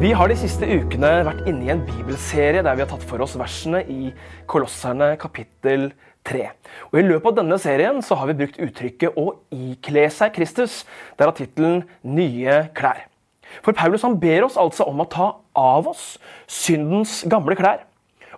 Vi har de siste ukene vært inne i en bibelserie der vi har tatt for oss versene i Kolosserne kapittel 3. Og I løpet av denne serien så har vi brukt uttrykket 'å ikle seg Kristus', derav tittelen 'Nye klær'. For Paulus han ber oss altså om å ta av oss syndens gamle klær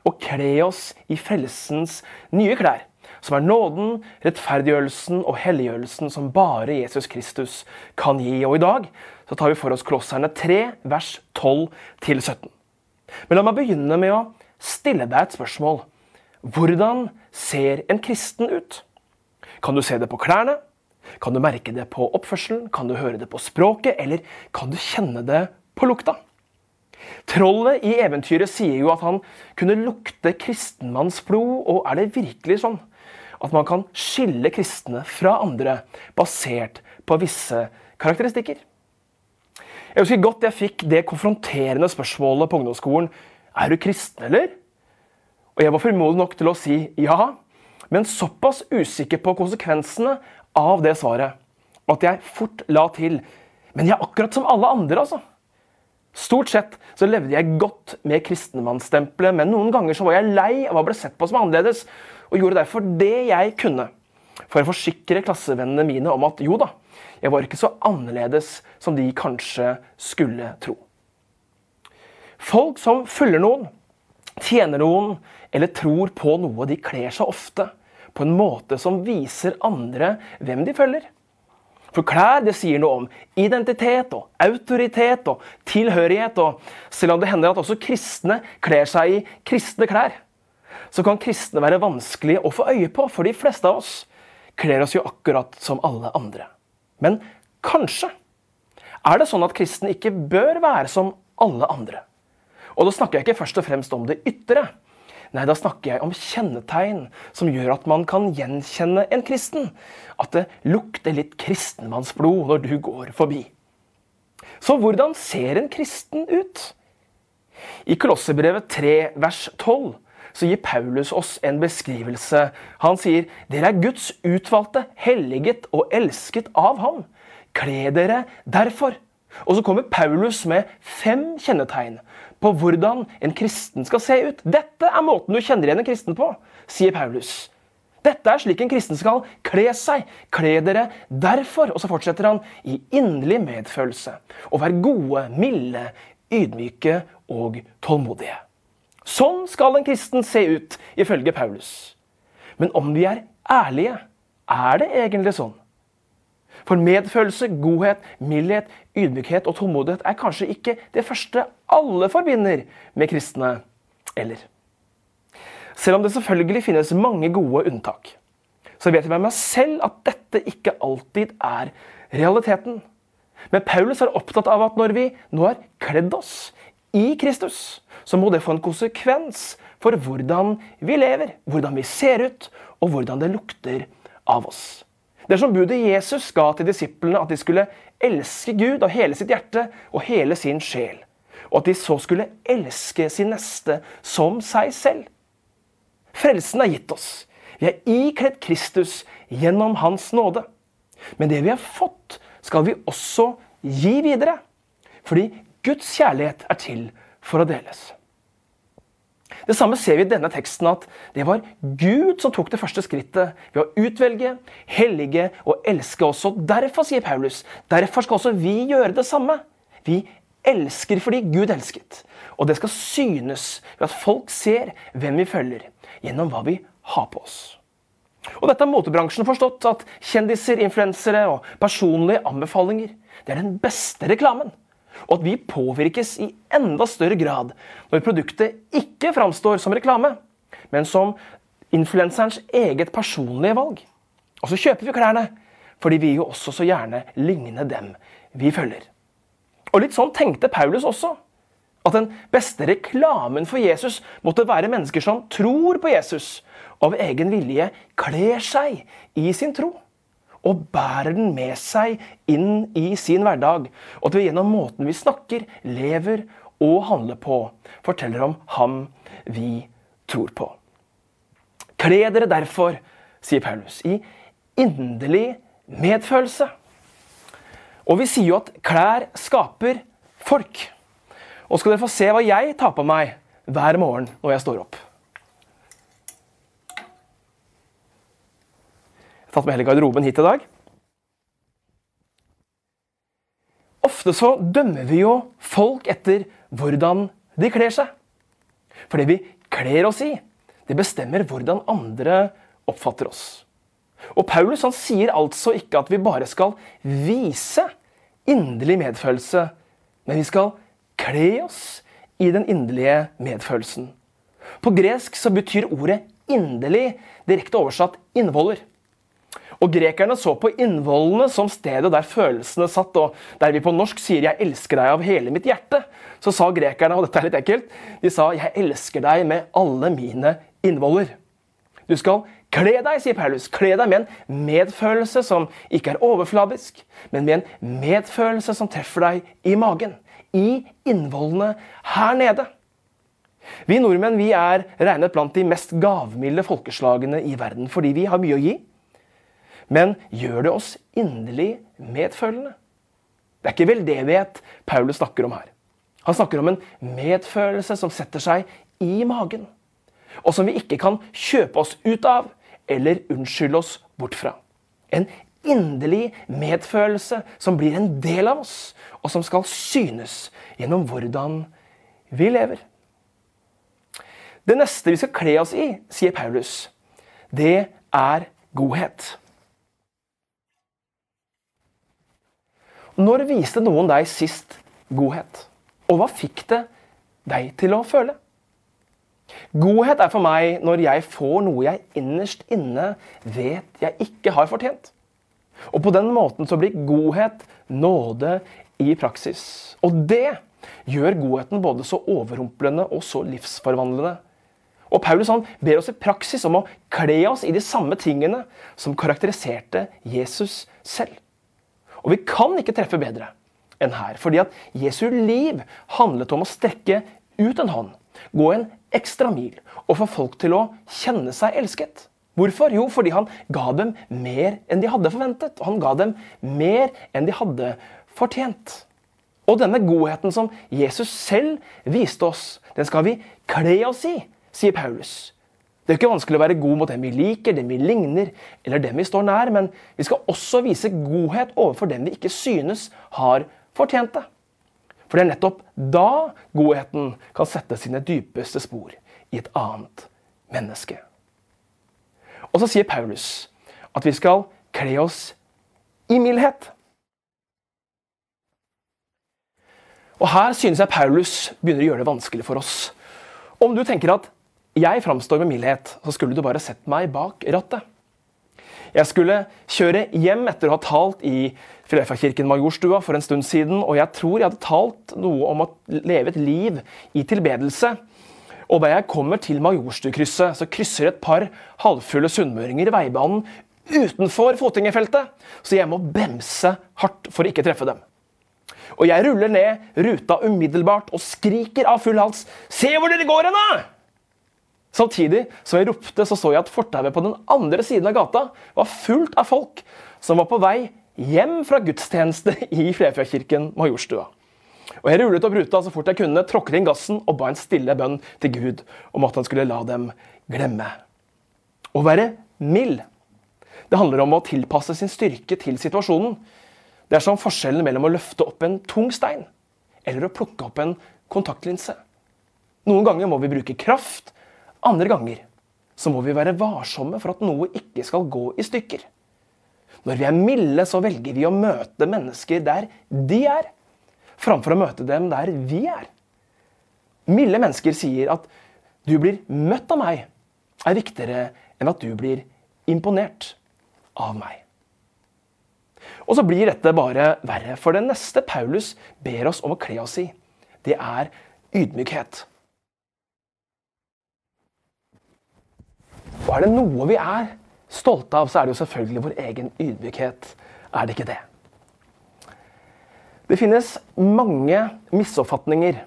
og kle oss i frelsens nye klær som er nåden, rettferdiggjørelsen og helliggjørelsen som bare Jesus Kristus kan gi. Og i dag så tar vi for oss Klosserne 3, vers 12-17. Men la meg begynne med å stille deg et spørsmål. Hvordan ser en kristen ut? Kan du se det på klærne? Kan du merke det på oppførselen? Kan du høre det på språket? Eller kan du kjenne det på lukta? Trollet i eventyret sier jo at han kunne lukte kristenmannsblod, og er det virkelig sånn? At man kan skille kristne fra andre basert på visse karakteristikker. Jeg husker godt jeg fikk det konfronterende spørsmålet på ungdomsskolen er du kristen, eller? Og jeg var frimodig nok til å si ja, men såpass usikker på konsekvensene av det svaret at jeg fort la til men jeg er akkurat som alle andre, altså. Stort sett så levde jeg godt med kristenmannsstempelet, men noen ganger så var jeg lei av å bli sett på som annerledes, og gjorde derfor det jeg kunne for å forsikre klassevennene mine om at jo da, jeg var ikke så annerledes som de kanskje skulle tro. Folk som følger noen, tjener noen eller tror på noe, de kler seg ofte på en måte som viser andre hvem de følger. For klær det sier noe om identitet og autoritet og tilhørighet. og Selv om det hender at også kristne kler seg i kristne klær, så kan kristne være vanskelig å få øye på, for de fleste av oss kler oss jo akkurat som alle andre. Men kanskje er det sånn at kristne ikke bør være som alle andre. Og da snakker jeg ikke først og fremst om det ytre. Nei, da snakker jeg om kjennetegn som gjør at man kan gjenkjenne en kristen. At det lukter litt kristenmannsblod når du går forbi. Så hvordan ser en kristen ut? I Kolossebrevet 3 vers 12 så gir Paulus oss en beskrivelse. Han sier dere er Guds utvalgte, helliget og elsket av ham. Kle dere derfor. Og så kommer Paulus med fem kjennetegn på hvordan en kristen skal se ut. Dette er måten du kjenner igjen en kristen på, sier Paulus. Dette er slik en kristen skal kle seg. Kle dere derfor. Og så fortsetter han i inderlig medfølelse. Og vær gode, milde, ydmyke og tålmodige. Sånn skal en kristen se ut, ifølge Paulus. Men om vi er ærlige, er det egentlig sånn? For medfølelse, godhet, mildhet, ydmykhet og tålmodighet er kanskje ikke det første alle forbinder med kristne, eller? Selv om det selvfølgelig finnes mange gode unntak, så vet jeg med meg selv at dette ikke alltid er realiteten. Men Paulus er opptatt av at når vi nå har kledd oss i Kristus, så må det få en konsekvens for hvordan vi lever, hvordan vi ser ut, og hvordan det lukter av oss. Er budet Jesus ga til disiplene, at de skulle elske Gud av hele sitt hjerte og hele sin sjel. Og at de så skulle elske sin neste som seg selv. Frelsen er gitt oss. Vi er ikledd Kristus gjennom Hans nåde. Men det vi har fått, skal vi også gi videre. Fordi Guds kjærlighet er til for å deles. Det samme ser vi i denne teksten, at det var Gud som tok det første skrittet ved å utvelge, hellige og elske oss. Og derfor, sier Paulus, derfor skal også vi gjøre det samme. Vi elsker fordi Gud elsket. Og det skal synes ved at folk ser hvem vi følger, gjennom hva vi har på oss. Og dette har motebransjen forstått, at kjendiser, influensere og personlige anbefalinger det er den beste reklamen og at vi påvirkes i enda større grad når produktet ikke framstår som reklame, men som influenserens eget personlige valg. Og så kjøper vi klærne, fordi vi jo også så gjerne ligner dem vi følger. Og litt sånn tenkte Paulus også. At den beste reklamen for Jesus måtte være mennesker som tror på Jesus, og av egen vilje kler seg i sin tro og bærer den med seg inn i sin hverdag. Og at vi gjennom måten vi snakker, lever og handler på, forteller om ham vi tror på. Kle dere derfor, sier Paulus, i inderlig medfølelse. Og vi sier jo at klær skaper folk. Og skal dere få se hva jeg tar på meg hver morgen når jeg står opp. Jeg har tatt med hele garderoben hit i dag. Ofte så dømmer vi jo folk etter hvordan de kler seg. For det vi kler oss i, det bestemmer hvordan andre oppfatter oss. Og Paulus han sier altså ikke at vi bare skal vise inderlig medfølelse, men vi skal kle oss i den inderlige medfølelsen. På gresk så betyr ordet 'inderlig' direkte oversatt 'innvoller'. Og Grekerne så på innvollene som stedet der følelsene satt. og Der vi på norsk sier 'jeg elsker deg av hele mitt hjerte', så sa grekerne, og dette er litt ekkelt, de sa 'jeg elsker deg med alle mine innvoller'. Du skal kle deg, sier Paulus. Kle deg med en medfølelse som ikke er overfladisk, men med en medfølelse som treffer deg i magen. I innvollene her nede. Vi nordmenn vi er regnet blant de mest gavmilde folkeslagene i verden fordi vi har mye å gi. Men gjør det oss inderlig medfølende? Det er ikke veldedighet Paulus snakker om her. Han snakker om en medfølelse som setter seg i magen, og som vi ikke kan kjøpe oss ut av eller unnskylde oss bort fra. En inderlig medfølelse som blir en del av oss, og som skal synes gjennom hvordan vi lever. Det neste vi skal kle oss i, sier Paulus, det er godhet. Når viste noen deg sist godhet? Og hva fikk det deg til å føle? Godhet er for meg når jeg får noe jeg innerst inne vet jeg ikke har fortjent. Og på den måten så blir godhet nåde i praksis. Og det gjør godheten både så overrumplende og så livsforvandlende. Og Paulus han ber oss i praksis om å kle oss i de samme tingene som karakteriserte Jesus selv. Og vi kan ikke treffe bedre enn her, fordi at Jesu liv handlet om å strekke ut en hånd, gå en ekstra mil og få folk til å kjenne seg elsket. Hvorfor? Jo, fordi han ga dem mer enn de hadde forventet. Og han ga dem mer enn de hadde fortjent. Og denne godheten som Jesus selv viste oss, den skal vi kle oss i, sier Paulus. Det er ikke vanskelig å være god mot dem vi liker, dem vi ligner, eller dem vi står nær, men vi skal også vise godhet overfor dem vi ikke synes har fortjent det. For det er nettopp da godheten kan sette sine dypeste spor i et annet menneske. Og så sier Paulus at vi skal kle oss i mildhet. Og her synes jeg Paulus begynner å gjøre det vanskelig for oss. Om du tenker at jeg framstår med mildhet, så skulle du bare sett meg bak rattet. Jeg skulle kjøre hjem etter å ha talt i Filefa-kirken Majorstua for en stund siden, og jeg tror jeg hadde talt noe om å leve et liv i tilbedelse. Og da jeg kommer til Majorstukrysset, så krysser et par halvfulle sunnmøringer veibanen utenfor fotgjengerfeltet, så jeg må bremse hardt for å ikke treffe dem. Og jeg ruller ned ruta umiddelbart og skriker av full hals 'Se hvor dere går hen, da!' Samtidig som jeg ropte, så så jeg at fortauet på den andre siden av gata var fullt av folk som var på vei hjem fra gudstjeneste i Flefjellkirken Majorstua. Og Jeg rullet opp ruta så fort jeg kunne, tråkket inn gassen og ba en stille bønn til Gud om at han skulle la dem glemme. Å være mild. Det handler om å tilpasse sin styrke til situasjonen. Det er som forskjellen mellom å løfte opp en tung stein eller å plukke opp en kontaktlinse. Noen ganger må vi bruke kraft, andre ganger så må vi være varsomme for at noe ikke skal gå i stykker. Når vi er milde, så velger vi å møte mennesker der de er, framfor å møte dem der vi er. Milde mennesker sier at du blir møtt av meg, er viktigere enn at du blir imponert av meg. Og så blir dette bare verre, for det neste Paulus ber oss om å kle oss i, det er ydmykhet. Og er det noe vi er stolte av, så er det jo selvfølgelig vår egen ydmykhet. Er det ikke det? Det finnes mange misoppfatninger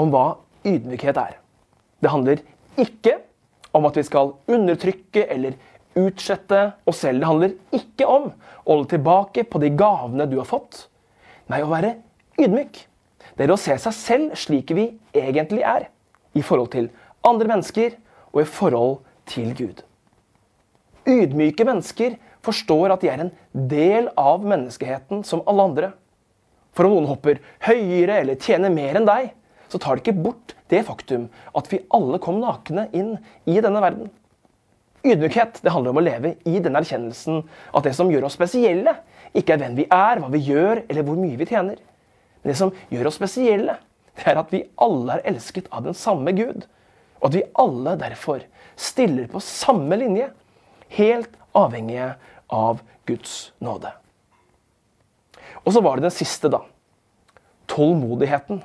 om hva ydmykhet er. Det handler ikke om at vi skal undertrykke eller utslette oss selv. Det handler ikke om å holde tilbake på de gavene du har fått. Nei, å være ydmyk. det er å se seg selv slik vi egentlig er. I forhold til andre mennesker og i forhold til Gud. Ydmyke mennesker forstår at de er en del av menneskeheten som alle andre. For om noen hopper høyere eller tjener mer enn deg, så tar det ikke bort det faktum at vi alle kom nakne inn i denne verden. Ydmykhet det handler om å leve i den erkjennelsen at det som gjør oss spesielle, ikke er hvem vi er, hva vi gjør eller hvor mye vi tjener. Men det som gjør oss spesielle, det er at vi alle er elsket av den samme Gud. Og at vi alle derfor stiller på samme linje, helt avhengige av Guds nåde. Og så var det den siste, da. Tålmodigheten.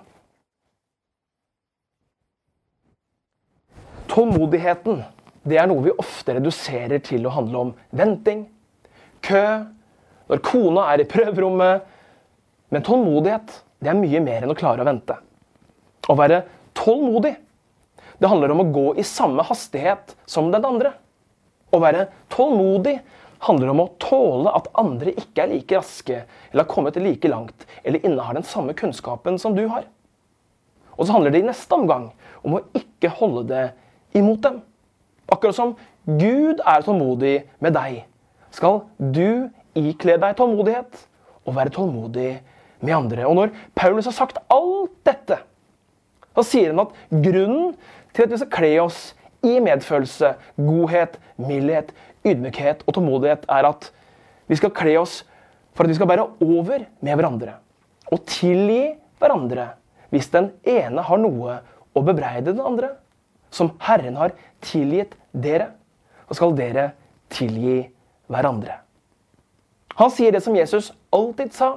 Tålmodigheten det er noe vi ofte reduserer til å handle om venting, kø, når kona er i prøverommet. Men tålmodighet det er mye mer enn å klare å vente. Å være tålmodig det handler om å gå i samme hastighet som den andre. Å være tålmodig handler om å tåle at andre ikke er like raske eller har kommet like langt eller innehar den samme kunnskapen som du har. Og så handler det i neste omgang om å ikke holde det imot dem. Akkurat som Gud er tålmodig med deg, skal du ikle deg tålmodighet og være tålmodig med andre. Og når Paulus har sagt alt dette, så sier han at grunnen til at vi skal kle oss i medfølelse, godhet, mildhet, ydmykhet og tålmodighet, er at vi skal kle oss for at vi skal bære over med hverandre. Og tilgi hverandre hvis den ene har noe å bebreide den andre som Herren har tilgitt dere, så skal dere tilgi hverandre. Han sier det som Jesus alltid sa.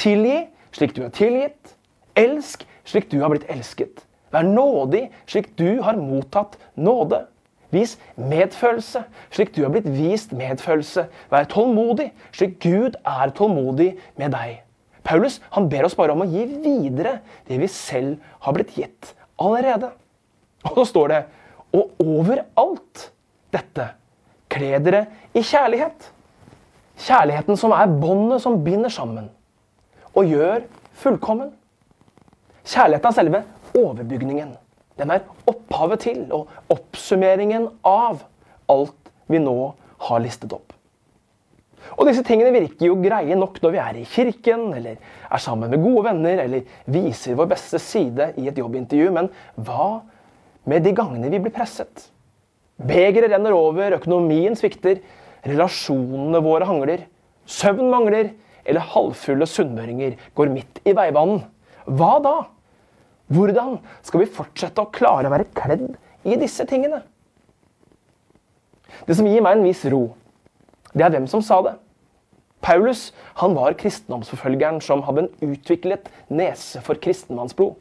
Tilgi slik du er tilgitt. Elsk slik du har blitt elsket. Vær nådig slik du har mottatt nåde. Vis medfølelse slik du har blitt vist medfølelse. Vær tålmodig slik Gud er tålmodig med deg. Paulus han ber oss bare om å gi videre det vi selv har blitt gitt allerede. Og så står det Og overalt dette kle dere i kjærlighet. Kjærligheten som er båndet som binder sammen og gjør fullkommen. Kjærligheten er selve overbygningen. Den er opphavet til og oppsummeringen av alt vi nå har listet opp. Og disse tingene virker jo greie nok når vi er i kirken, eller er sammen med gode venner, eller viser vår beste side i et jobbintervju. Men hva med de gangene vi blir presset. Begeret renner over, økonomien svikter, relasjonene våre hangler, søvn mangler, eller halvfulle sunnmøringer går midt i veibanen. Hva da? Hvordan skal vi fortsette å klare å være kledd i disse tingene? Det som gir meg en viss ro, det er hvem som sa det. Paulus han var kristendomsforfølgeren som hadde en utviklet nese for kristenmannsblod.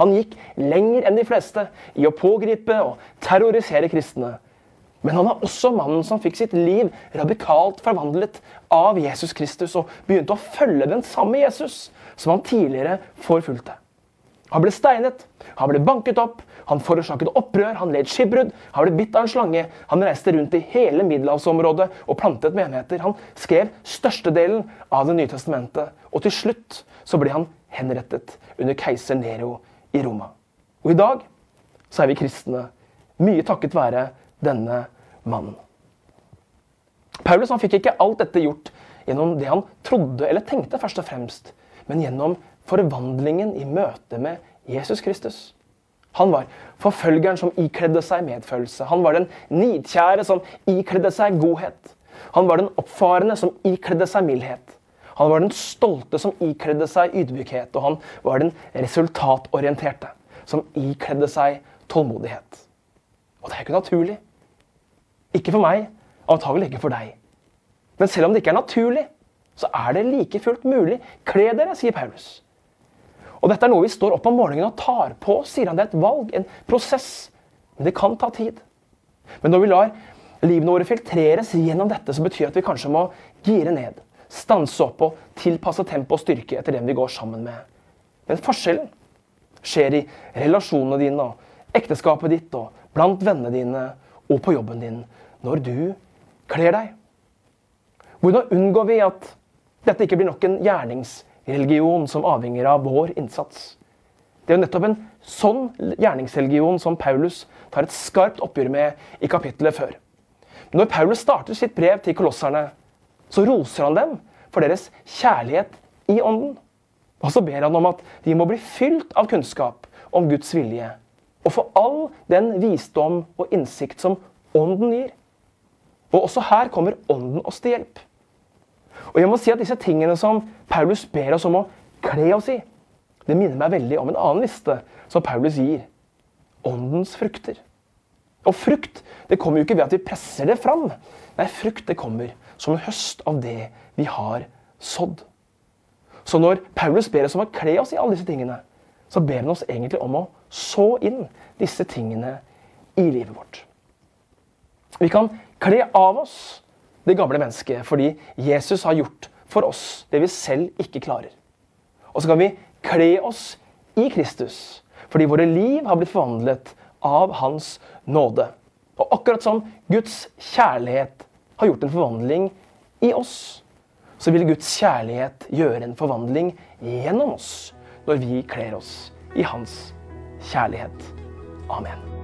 Han gikk lenger enn de fleste i å pågripe og terrorisere kristne. Men han var også mannen som fikk sitt liv radikalt forvandlet av Jesus Kristus og begynte å følge den samme Jesus som han tidligere forfulgte. Han ble steinet, han ble banket opp, han forårsaket opprør, han led skipbrudd, han ble bitt av en slange. Han reiste rundt i hele middelhavsområdet og plantet menigheter. Han skrev størstedelen av Det nye testamentet. Og til slutt så ble han henrettet under keiser Nero i Roma. Og i dag så er vi kristne, mye takket være denne mannen. Paulus han fikk ikke alt dette gjort gjennom det han trodde eller tenkte, først og fremst, men gjennom forvandlingen i møte med Jesus Kristus. Han var forfølgeren som ikledde seg medfølelse. Han var den nidkjære som ikledde seg godhet. Han var den oppfarende som ikledde seg mildhet. Han var den stolte som ikledde seg ydmykhet, og han var den resultatorienterte som ikledde seg tålmodighet. Og det er ikke naturlig. Ikke for meg, antagelig ikke for deg. Men selv om det ikke er naturlig, så er det like fullt mulig. Kle dere, sier Paulus. Og dette er noe vi står opp om morgenen og tar på oss, sier han. Det er et valg, en prosess. Men det kan ta tid. Men når vi lar livene våre filtreres gjennom dette, så betyr det at vi kanskje må gire ned stanse opp og tilpasse tempo og styrke etter den vi går sammen med. Men forskjellen skjer i relasjonene dine og ekteskapet ditt og blant vennene dine og på jobben din når du kler deg. Hvordan unngår vi at dette ikke blir nok en religion som avhenger av vår innsats. Det er jo nettopp en sånn gjerningsreligion som Paulus tar et skarpt oppgjør med i kapittelet før. Når Paulus starter sitt brev til kolosserne, så roser han dem for deres kjærlighet i ånden. Og så ber han om at de må bli fylt av kunnskap om Guds vilje, og få all den visdom og innsikt som ånden gir. Og også her kommer ånden oss til hjelp. Og jeg må si at disse tingene som Paulus ber oss om å kle oss i, det minner meg veldig om en annen liste som Paulus gir. Åndens frukter. Og frukt det kommer jo ikke ved at vi presser det fram. Nei, frukt det kommer som en høst av det vi har sådd. Så når Paulus ber oss om å kle oss i alle disse tingene, så ber han oss egentlig om å så inn disse tingene i livet vårt. Vi kan kle av oss det gamle mennesket fordi Jesus har gjort for oss det vi selv ikke klarer. Og så kan vi kle oss i Kristus fordi våre liv har blitt forvandlet av Hans nåde. Og akkurat som Guds kjærlighet har gjort en forvandling i oss, så vil Guds kjærlighet gjøre en forvandling gjennom oss når vi kler oss i Hans kjærlighet. Amen.